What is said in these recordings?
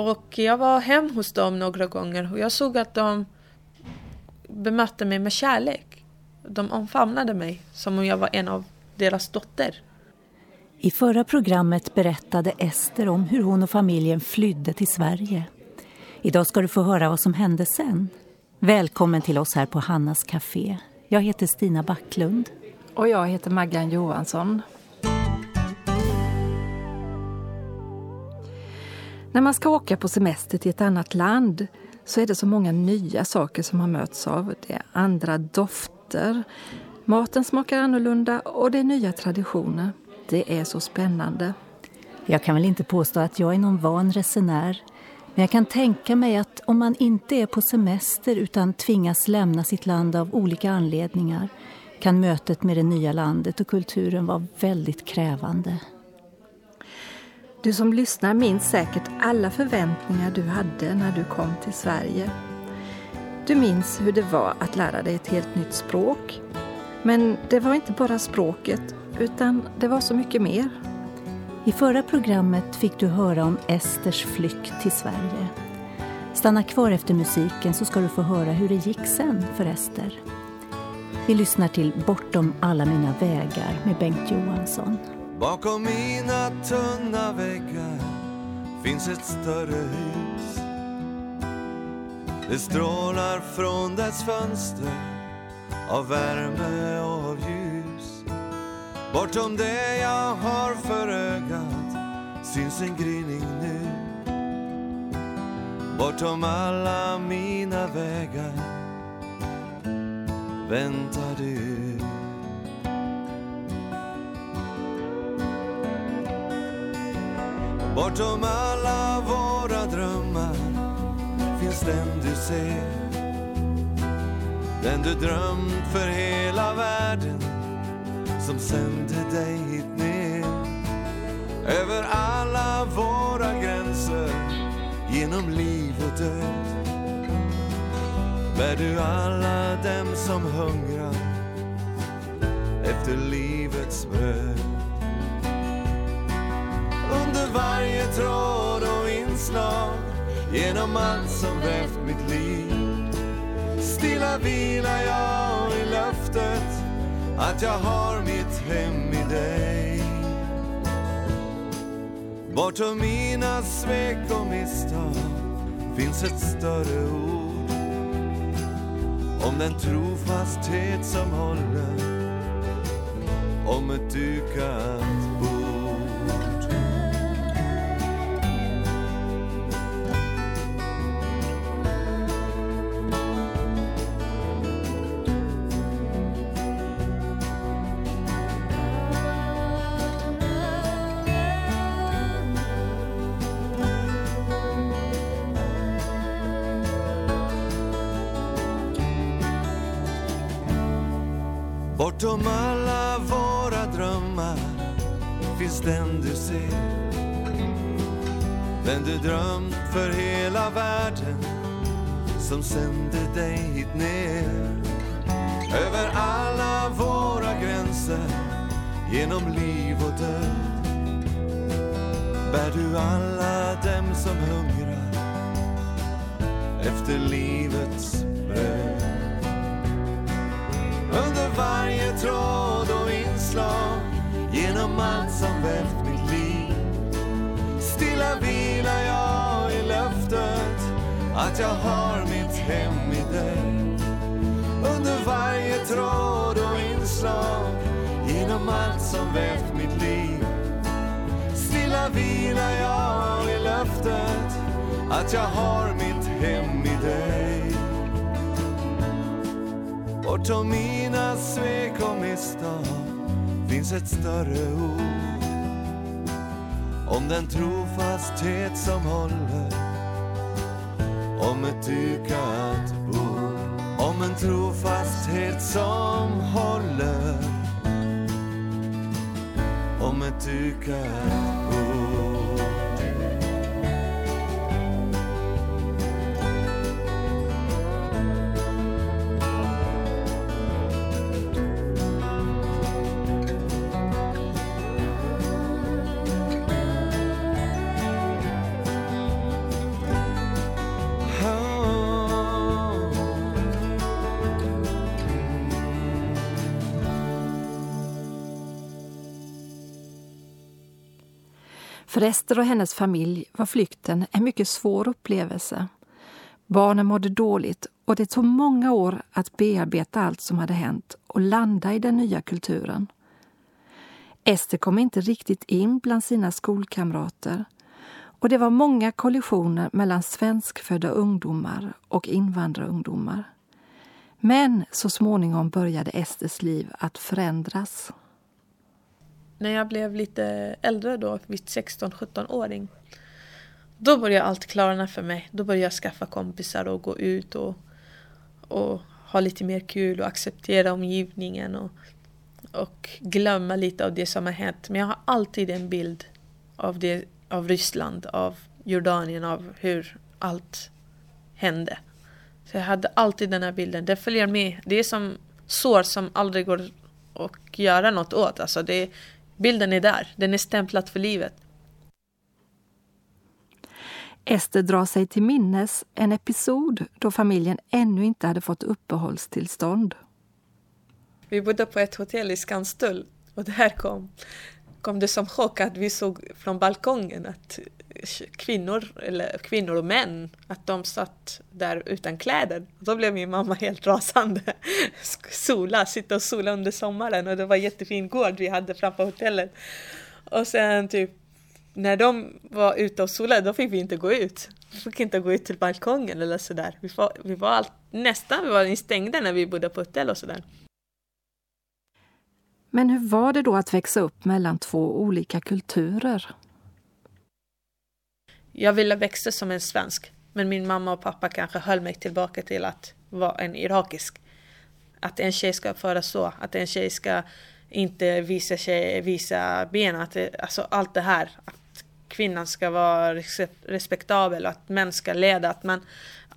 Och jag var hem hos dem några gånger och jag såg att de bemötte mig med kärlek. De omfamnade mig som om jag var en av deras dotter. I förra programmet berättade Ester om hur hon och familjen flydde till Sverige. Idag ska du få höra vad som hände sen. Välkommen till oss här på Hannas Café. Jag heter Stina Backlund. Och jag heter Maggan Johansson. När man ska åka på semester till ett annat land så är det så många nya saker som man möts av. Det är andra dofter, maten smakar annorlunda och det är nya traditioner. Det är så spännande. Jag kan väl inte påstå att jag är någon van resenär. Men jag kan tänka mig att om man inte är på semester utan tvingas lämna sitt land av olika anledningar kan mötet med det nya landet och kulturen vara väldigt krävande. Du som lyssnar minns säkert alla förväntningar du hade när du kom till Sverige. Du minns hur det var att lära dig ett helt nytt språk. Men det var inte bara språket, utan det var så mycket mer. I förra programmet fick du höra om Esters flykt till Sverige. Stanna kvar efter musiken så ska du få höra hur det gick sen för Ester. Vi lyssnar till Bortom alla mina vägar med Bengt Johansson. Bakom mina tunna väggar finns ett större hus. Det strålar från dess fönster av värme och av ljus. Bortom det jag har för ögat syns en gryning nu. Bortom alla mina vägar väntar du. Bortom alla våra drömmar finns den du ser. Den du drömt för hela världen som sände dig hit ner. Över alla våra gränser, genom liv och död. Bär du alla dem som hungrar efter livets bröd varje tråd och inslag genom allt som vävt mitt liv. Stilla vilar jag i löftet att jag har mitt hem i dig. Bortom mina svek och misstag finns ett större ord om den trofasthet som håller om ett dukat finns den du ser. Den du drömt för hela världen som sände dig hit ner. Över alla våra gränser, genom liv och död. Bär du alla dem som hungrar efter livets att jag har mitt hem i dig. Under varje tråd och inslag genom allt som vävt mitt liv. Stilla vilar jag i löftet att jag har mitt hem i dig. Bortom mina svek och misstag finns ett större ord om den trofasthet som håller om ett dukat bord. Om en trofasthet som håller. Om ett dukat För Ester och hennes familj var flykten en mycket svår upplevelse. Barnen mådde dåligt och det tog många år att bearbeta allt som hade hänt och landa i den nya kulturen. Ester kom inte riktigt in bland sina skolkamrater och det var många kollisioner mellan svenskfödda ungdomar och invandrarungdomar. Men så småningom började Esters liv att förändras. När jag blev lite äldre då, vid 16-17-åring, då började allt klarna för mig. Då började jag skaffa kompisar och gå ut och, och ha lite mer kul och acceptera omgivningen och, och glömma lite av det som har hänt. Men jag har alltid en bild av, det, av Ryssland, av Jordanien, av hur allt hände. Så jag hade alltid den här bilden. Det följer med. Det är som sår som aldrig går att göra något åt. Alltså det, bilden är där. Den är stämplad för livet. Ester drar sig till minnes en episod då familjen ännu inte hade fått uppehållstillstånd. Vi bodde på ett hotell i Skanstull och det här kom, kom det som chock att vi såg från balkongen att kvinnor, eller kvinnor och män, att de satt där utan kläder. Då blev min mamma helt rasande. Sola, sitta och sola under sommaren och det var en jättefin gård vi hade framför hotellet. Och sen typ när de var ute och solade, då fick vi inte gå ut. Vi fick inte gå ut till balkongen eller sådär. Vi var, vi var all, nästan vi var instängda när vi bodde på hotell och sådär. Men hur var det då att växa upp mellan två olika kulturer? Jag ville växa som en svensk, men min mamma och pappa kanske höll mig tillbaka till att vara en irakisk. Att en tjej ska föra så, att en tjej ska inte visa, tjej, visa ben, att det, alltså allt det här. Att kvinnan ska vara respektabel och att män ska leda. Att man,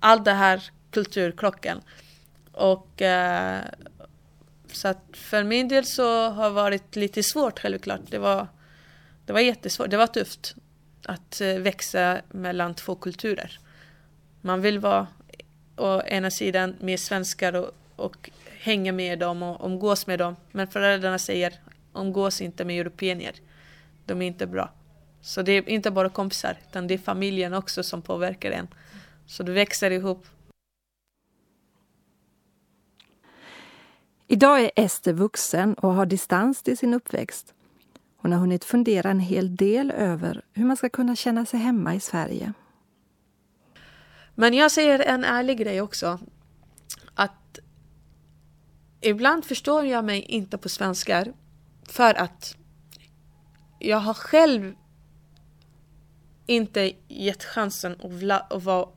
allt det här kulturkrocken. Och eh, så att för min del så har det varit lite svårt självklart. Det var, det var jättesvårt, det var tufft att eh, växa mellan två kulturer. Man vill vara å ena sidan med svenskar och, och hänga med dem och umgås med dem. Men föräldrarna säger omgås inte med européer. De är inte bra. Så det är inte bara kompisar, utan det är familjen också som påverkar en. Så du växer ihop. Idag är Ester vuxen och har distans till sin uppväxt. Hon har hunnit fundera en hel del över hur man ska kunna känna sig hemma i Sverige. Men jag säger en ärlig grej också. Att ibland förstår jag mig inte på svenskar för att jag har själv inte gett chansen att, att, vara,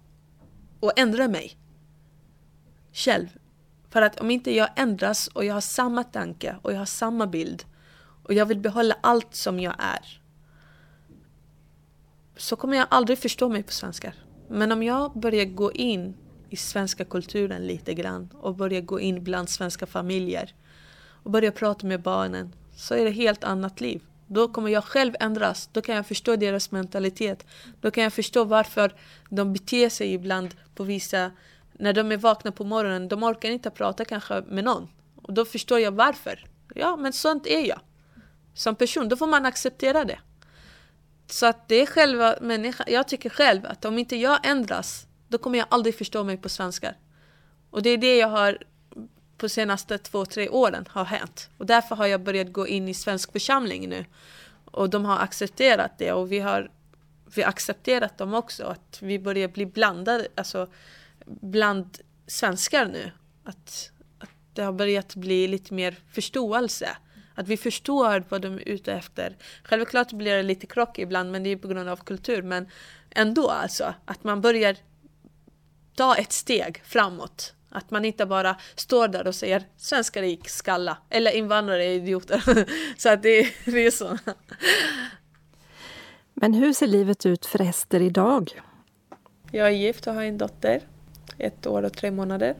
att ändra mig själv. För att om inte jag ändras och jag har samma tanke och jag har samma bild och jag vill behålla allt som jag är så kommer jag aldrig förstå mig på svenskar. Men om jag börjar gå in i svenska kulturen lite grann och börjar gå in bland svenska familjer och börjar prata med barnen så är det ett helt annat liv. Då kommer jag själv ändras. Då kan jag förstå deras mentalitet. Då kan jag förstå varför de beter sig ibland på vissa... När de är vakna på morgonen, de orkar inte prata kanske med någon. Och då förstår jag varför. Ja, men sånt är jag. Som person, då får man acceptera det. Så att det är själva människan. Jag tycker själv att om inte jag ändras, då kommer jag aldrig förstå mig på svenskar. Och det är det jag har på senaste två, tre åren har hänt. Och därför har jag börjat gå in i svensk församling nu. Och de har accepterat det och vi har vi accepterat dem också. Att vi börjar bli blandade, alltså bland svenskar nu. Att, att det har börjat bli lite mer förståelse. Att vi förstår vad de är ute efter. Självklart blir det lite krock ibland men det är på grund av kultur. Men ändå alltså, att man börjar ta ett steg framåt. Att man inte bara står där och säger svenskar är skalla eller invandrare är idioter. så att det, det är så. Men hur ser livet ut för Ester idag? Jag är gift och har en dotter. Ett år och tre månader.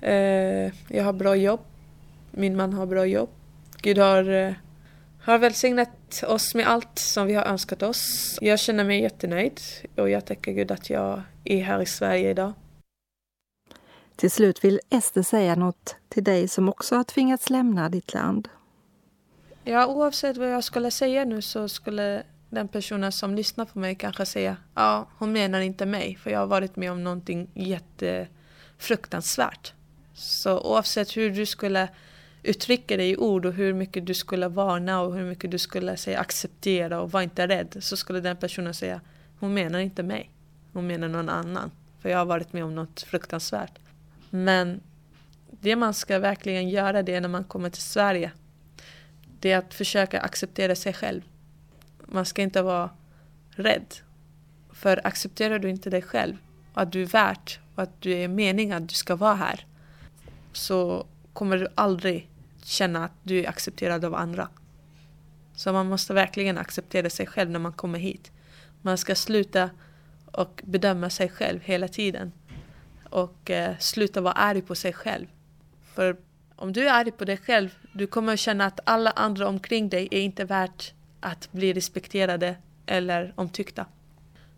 Eh, jag har bra jobb. Min man har bra jobb. Gud har, eh, har välsignat oss med allt som vi har önskat oss. Jag känner mig jättenöjd och jag tackar Gud att jag är här i Sverige idag. Till slut vill Ester säga något till dig som också har tvingats lämna ditt land. Ja, oavsett vad jag skulle säga nu så skulle den personen som lyssnar på mig kanske säger ja, hon menar inte mig för jag har varit med om någonting jättefruktansvärt. Så oavsett hur du skulle uttrycka dig i ord och hur mycket du skulle varna och hur mycket du skulle säga acceptera och var inte rädd så skulle den personen säga hon menar inte mig. Hon menar någon annan. För jag har varit med om något fruktansvärt. Men det man ska verkligen göra det när man kommer till Sverige det är att försöka acceptera sig själv. Man ska inte vara rädd. För accepterar du inte dig själv att du är värt och att du är meningen att du ska vara här så kommer du aldrig känna att du är accepterad av andra. Så man måste verkligen acceptera sig själv när man kommer hit. Man ska sluta och bedöma sig själv hela tiden. Och eh, sluta vara arg på sig själv. För om du är arg på dig själv, du kommer känna att alla andra omkring dig är inte värt att bli respekterade eller omtyckta.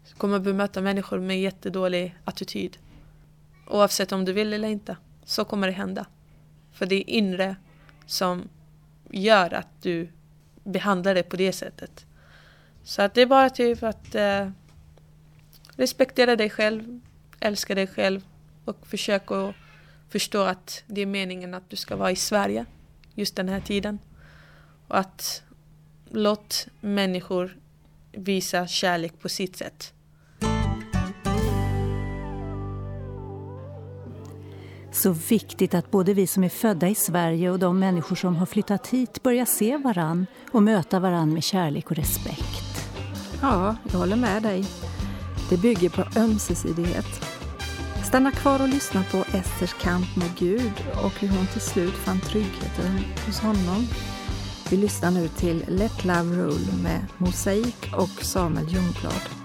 Du kommer bemöta människor med jättedålig attityd. Oavsett om du vill eller inte. Så kommer det hända. För det är inre som gör att du behandlar det på det sättet. Så att det är bara typ att eh, respektera dig själv, älska dig själv och försök att förstå att det är meningen att du ska vara i Sverige just den här tiden. Och att låt människor visa kärlek på sitt sätt. Så viktigt att både vi som är födda i Sverige och de människor som har flyttat hit börjar se varann och möta varann med kärlek och respekt. Ja, jag håller med dig. Det bygger på ömsesidighet. Stanna kvar och lyssna på Esters kamp med Gud och hur hon till slut fann tryggheten hos honom. Vi lyssnar nu till Let Love Rule med Mosaik och Samuel Ljungblad.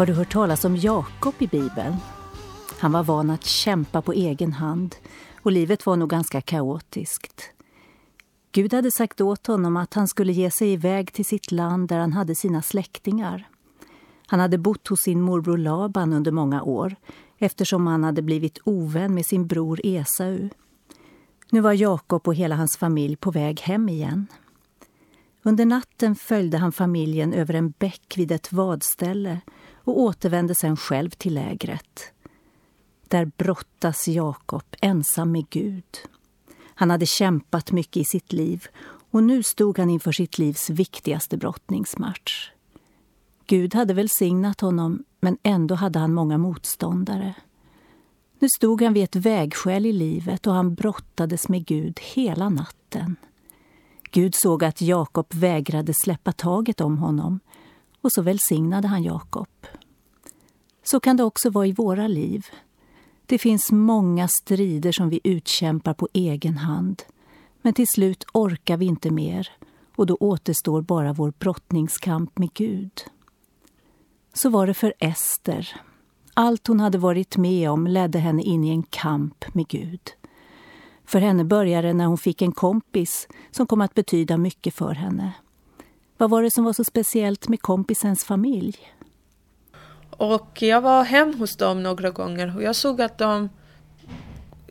Har du hört talas om Jakob i Bibeln? Han var van att kämpa på egen hand och livet var nog ganska kaotiskt. Gud hade sagt åt honom att han skulle ge sig iväg till sitt land där han hade sina släktingar. Han hade bott hos sin morbror Laban under många år eftersom han hade blivit ovän med sin bror Esau. Nu var Jakob och hela hans familj på väg hem igen. Under natten följde han familjen över en bäck vid ett vadställe och återvände sen själv till lägret. Där brottas Jakob ensam med Gud. Han hade kämpat mycket i sitt liv och nu stod han inför sitt livs viktigaste brottningsmatch. Gud hade välsignat honom, men ändå hade han många motståndare. Nu stod han vid ett vägskäl i livet och han brottades med Gud hela natten. Gud såg att Jakob vägrade släppa taget om honom och så välsignade han Jakob. Så kan det också vara i våra liv. Det finns många strider som vi utkämpar på egen hand. Men till slut orkar vi inte mer och då återstår bara vår brottningskamp med Gud. Så var det för Ester. Allt hon hade varit med om ledde henne in i en kamp med Gud. För henne började det när hon fick en kompis som kom att betyda mycket för henne. Vad var det som var så speciellt med kompisens familj? Och jag var hem hos dem några gånger och jag såg att de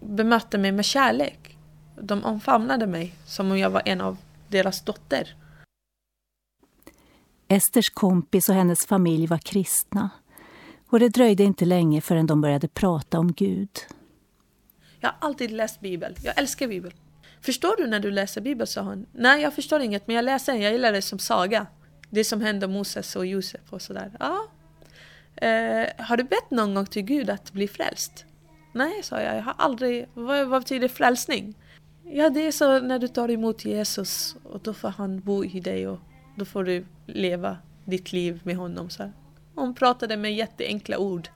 bemötte mig med kärlek. De omfamnade mig som om jag var en av deras dotter. Esters kompis och hennes familj var kristna. Och det dröjde inte länge förrän de började prata om Gud. Jag har alltid läst Bibeln. Jag älskar Bibeln. Förstår du när du läser Bibeln? sa hon. Nej, jag förstår inget, men jag läser den. Jag gillar det som saga. Det som hände Moses och Josef och sådär. Ja. Eh, har du bett någon gång till Gud att bli frälst? Nej, sa jag. Jag har aldrig... Vad, vad betyder frälsning? Ja, det är så när du tar emot Jesus och då får han bo i dig och då får du leva ditt liv med honom. Så Hon pratade med jätteenkla ord.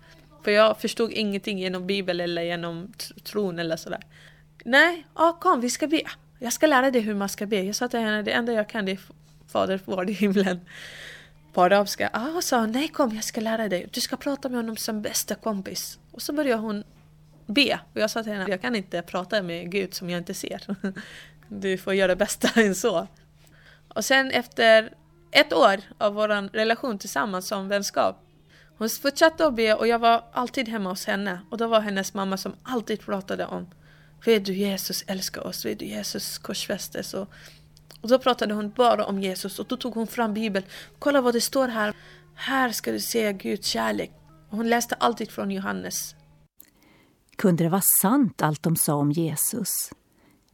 För jag förstod ingenting genom Bibeln eller genom tron eller sådär. Nej, ja, kom vi ska be. Jag ska lära dig hur man ska be. Jag sa till henne, det enda jag kan det är Fader vår i himlen. På arabiska. Ah, sa nej kom jag ska lära dig. Du ska prata med honom som bästa kompis. Och så började hon be. Och jag sa till henne, jag kan inte prata med Gud som jag inte ser. Du får göra det bästa än så. Och sen efter ett år av vår relation tillsammans som vänskap. Hon fortsatte att be och jag var alltid hemma hos henne. Och då var hennes mamma som alltid pratade om Vet du Jesus älskar oss, vet du Jesus korsfästes. Och, och då pratade hon bara om Jesus och då tog hon fram Bibeln. Kolla vad det står här. Här ska du se Guds kärlek. Och hon läste alltid från Johannes kunde det vara sant allt de sa om Jesus?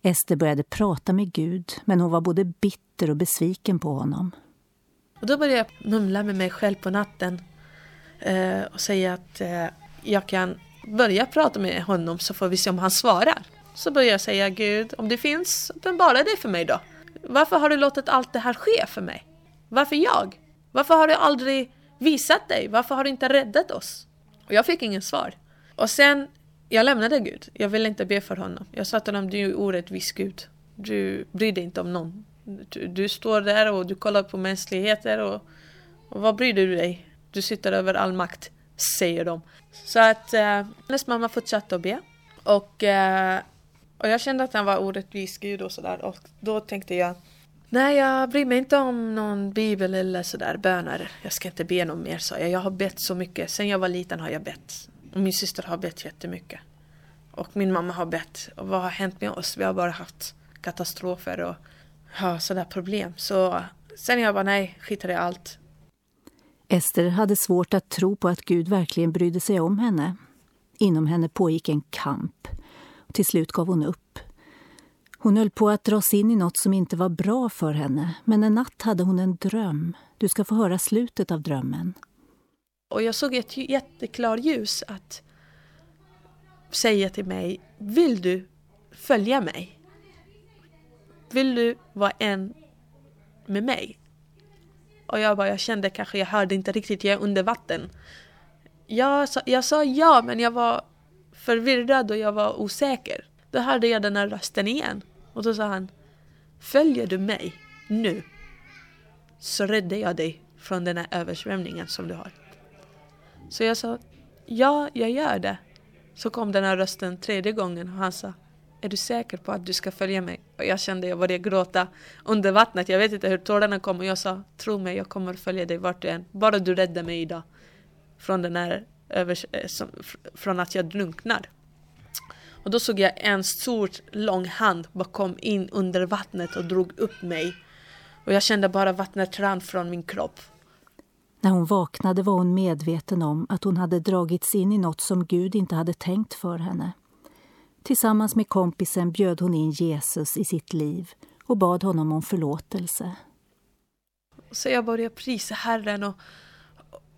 Ester började prata med Gud, men hon var både bitter och besviken på honom. Och då började jag mumla med mig själv på natten eh, och säga att eh, jag kan börja prata med honom så får vi se om han svarar. Så började jag säga Gud, om det finns, uppenbara det för mig då. Varför har du låtit allt det här ske för mig? Varför jag? Varför har du aldrig visat dig? Varför har du inte räddat oss? Och jag fick ingen svar. Och sen jag lämnade Gud. Jag ville inte be för honom. Jag sa till honom, du är orättvis Gud. Du bryr dig inte om någon. Du, du, står där och du kollar på mänskligheter och, och vad bryr du dig? Du sitter över all makt, säger de. Så att eh, hennes mamma fortsatte att be. Och, eh, och jag kände att han var orättvis Gud och sådär. Och då tänkte jag, nej jag bryr mig inte om någon bibel eller sådär böner. Jag ska inte be någon mer, sa jag. Jag har bett så mycket. Sen jag var liten har jag bett. Och min syster har bett jättemycket. Och min mamma har bett. Och vad har hänt med oss? Vi har bara haft katastrofer och ja, sådana problem. Så sen jag bara nej, skiter i allt. Ester hade svårt att tro på att Gud verkligen brydde sig om henne. Inom henne pågick en kamp. Till slut gav hon upp. Hon höll på att dras in i något som inte var bra för henne. Men en natt hade hon en dröm. Du ska få höra slutet av drömmen. Och jag såg ett jätteklart ljus att säga till mig, vill du följa mig? Vill du vara en med mig? Och jag bara, jag kände kanske, jag hörde inte riktigt, jag är under vatten. Jag sa, jag sa ja, men jag var förvirrad och jag var osäker. Då hörde jag den här rösten igen. Och då sa han, följer du mig nu så räddar jag dig från den här översvämningen som du har. Så jag sa, ja, jag gör det. Så kom den här rösten tredje gången och han sa, är du säker på att du ska följa mig? Och jag kände jag började gråta under vattnet. Jag vet inte hur tårarna kom och jag sa, tro mig, jag kommer följa dig vart du än. Bara du räddar mig idag. Från den här övers eh, från att jag drunknar. Och då såg jag en stor lång hand bara kom in under vattnet och drog upp mig. Och jag kände bara vattnet rann från min kropp. När hon vaknade var hon medveten om att hon hade dragits in i något som Gud inte hade tänkt för henne. Tillsammans med kompisen bjöd hon in Jesus i sitt liv och bad honom om förlåtelse. Så jag började prisa Herren och,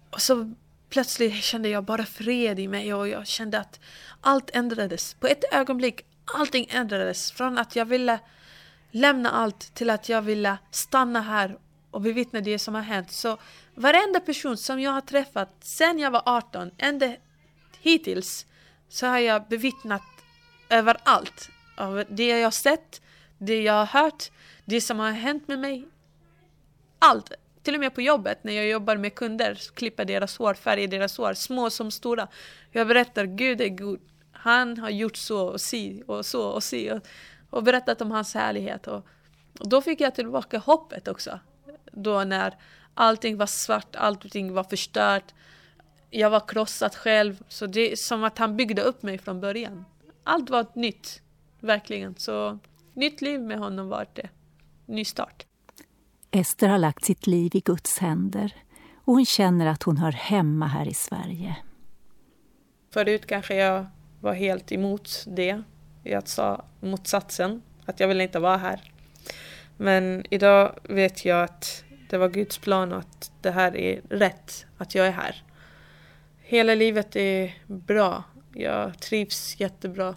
och så plötsligt kände jag bara fred i mig och jag kände att allt ändrades. På ett ögonblick, allting ändrades. Från att jag ville lämna allt till att jag ville stanna här och bevittna det som har hänt. Så varenda person som jag har träffat sedan jag var 18, ända hittills, så har jag bevittnat överallt. Av det jag har sett, det jag har hört, det som har hänt med mig. Allt. Till och med på jobbet när jag jobbar med kunder, klipper deras hår, färger deras hår, små som stora. Jag berättar, Gud är god. Han har gjort så och si och så och si och, och berättat om hans härlighet. Och, och då fick jag tillbaka hoppet också. Då när allting var svart, allting var förstört. Jag var krossad själv. Så det är som att han byggde upp mig från början. Allt var nytt, verkligen. Så nytt liv med honom var det. Ny start. Ester har lagt sitt liv i Guds händer och hon känner att hon hör hemma här i Sverige. Förut kanske jag var helt emot det. Jag sa motsatsen, att jag ville inte vara här. Men idag vet jag att det var Guds plan och att det här är rätt, att jag är här. Hela livet är bra. Jag trivs jättebra.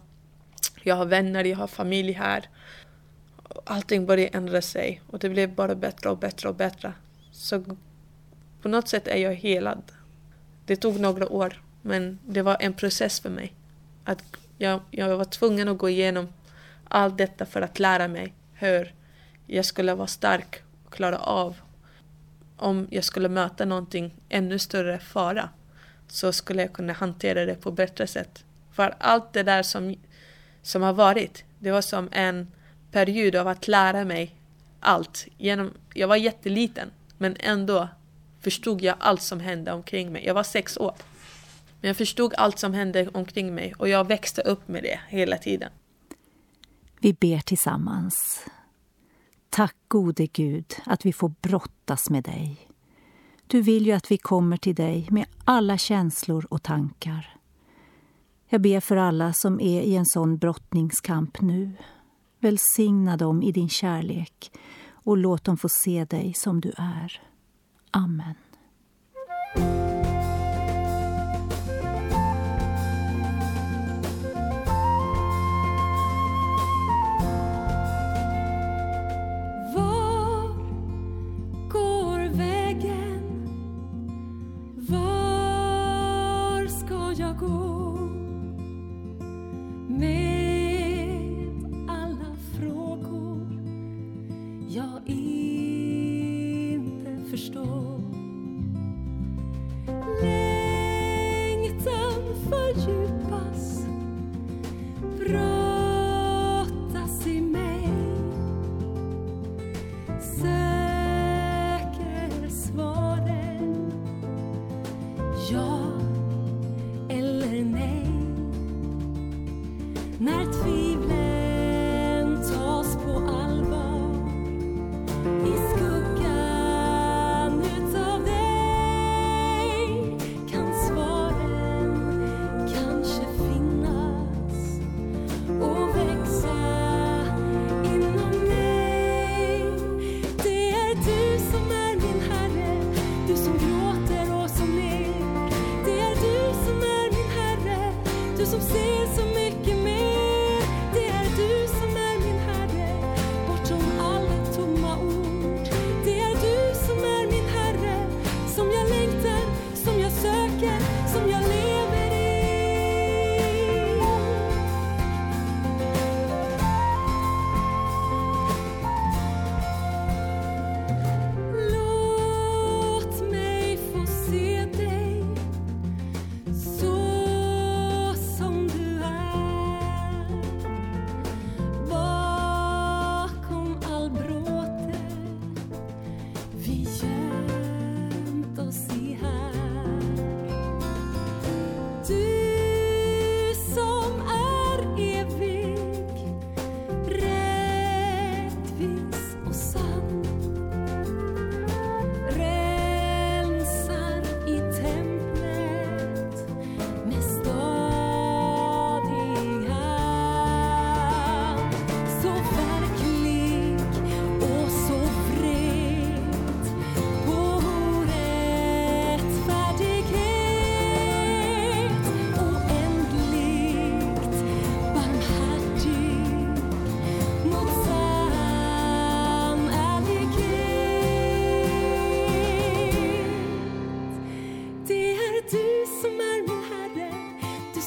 Jag har vänner, jag har familj här. Allting började ändra sig och det blev bara bättre och bättre och bättre. Så på något sätt är jag helad. Det tog några år, men det var en process för mig. Att jag, jag var tvungen att gå igenom allt detta för att lära mig hur jag skulle vara stark och klara av om jag skulle möta någonting ännu större fara så skulle jag kunna hantera det på ett bättre sätt. För allt det där som, som har varit, det var som en period av att lära mig allt. Genom, jag var jätteliten, men ändå förstod jag allt som hände omkring mig. Jag var sex år. Men jag förstod allt som hände omkring mig och jag växte upp med det hela tiden. Vi ber tillsammans. Tack gode Gud att vi får brottas med dig. Du vill ju att vi kommer till dig med alla känslor och tankar. Jag ber för alla som är i en sån brottningskamp nu. Välsigna dem i din kärlek och låt dem få se dig som du är. Amen.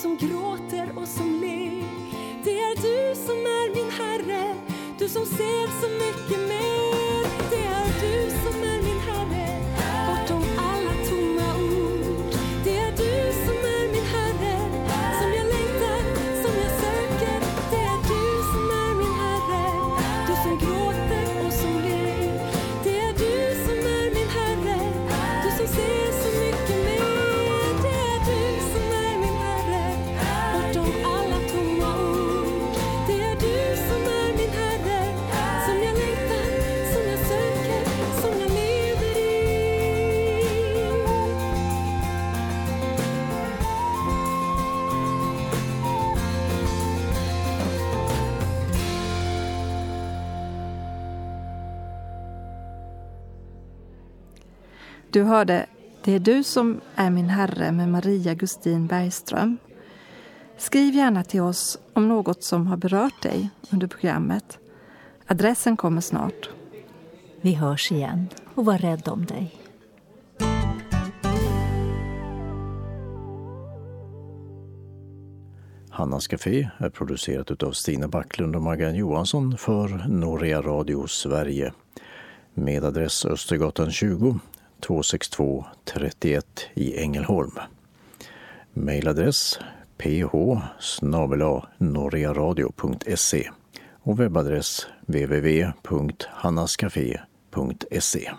som gråter och som ler. Det är du som är min Herre, du som ser så mycket mer. Du hörde Det är du som är min Herre med Maria Gustin Bergström. Skriv gärna till oss om något som har berört dig under programmet. Adressen kommer snart. Vi hörs igen och var rädd om dig. Hannas Café är producerat av Stina Backlund och Maggan Johansson för Norea Radio Sverige med adress Östergatan 20 262 31 i Ängelholm. Mailadress ph norearadio.se och webbadress www.hannascafé.se.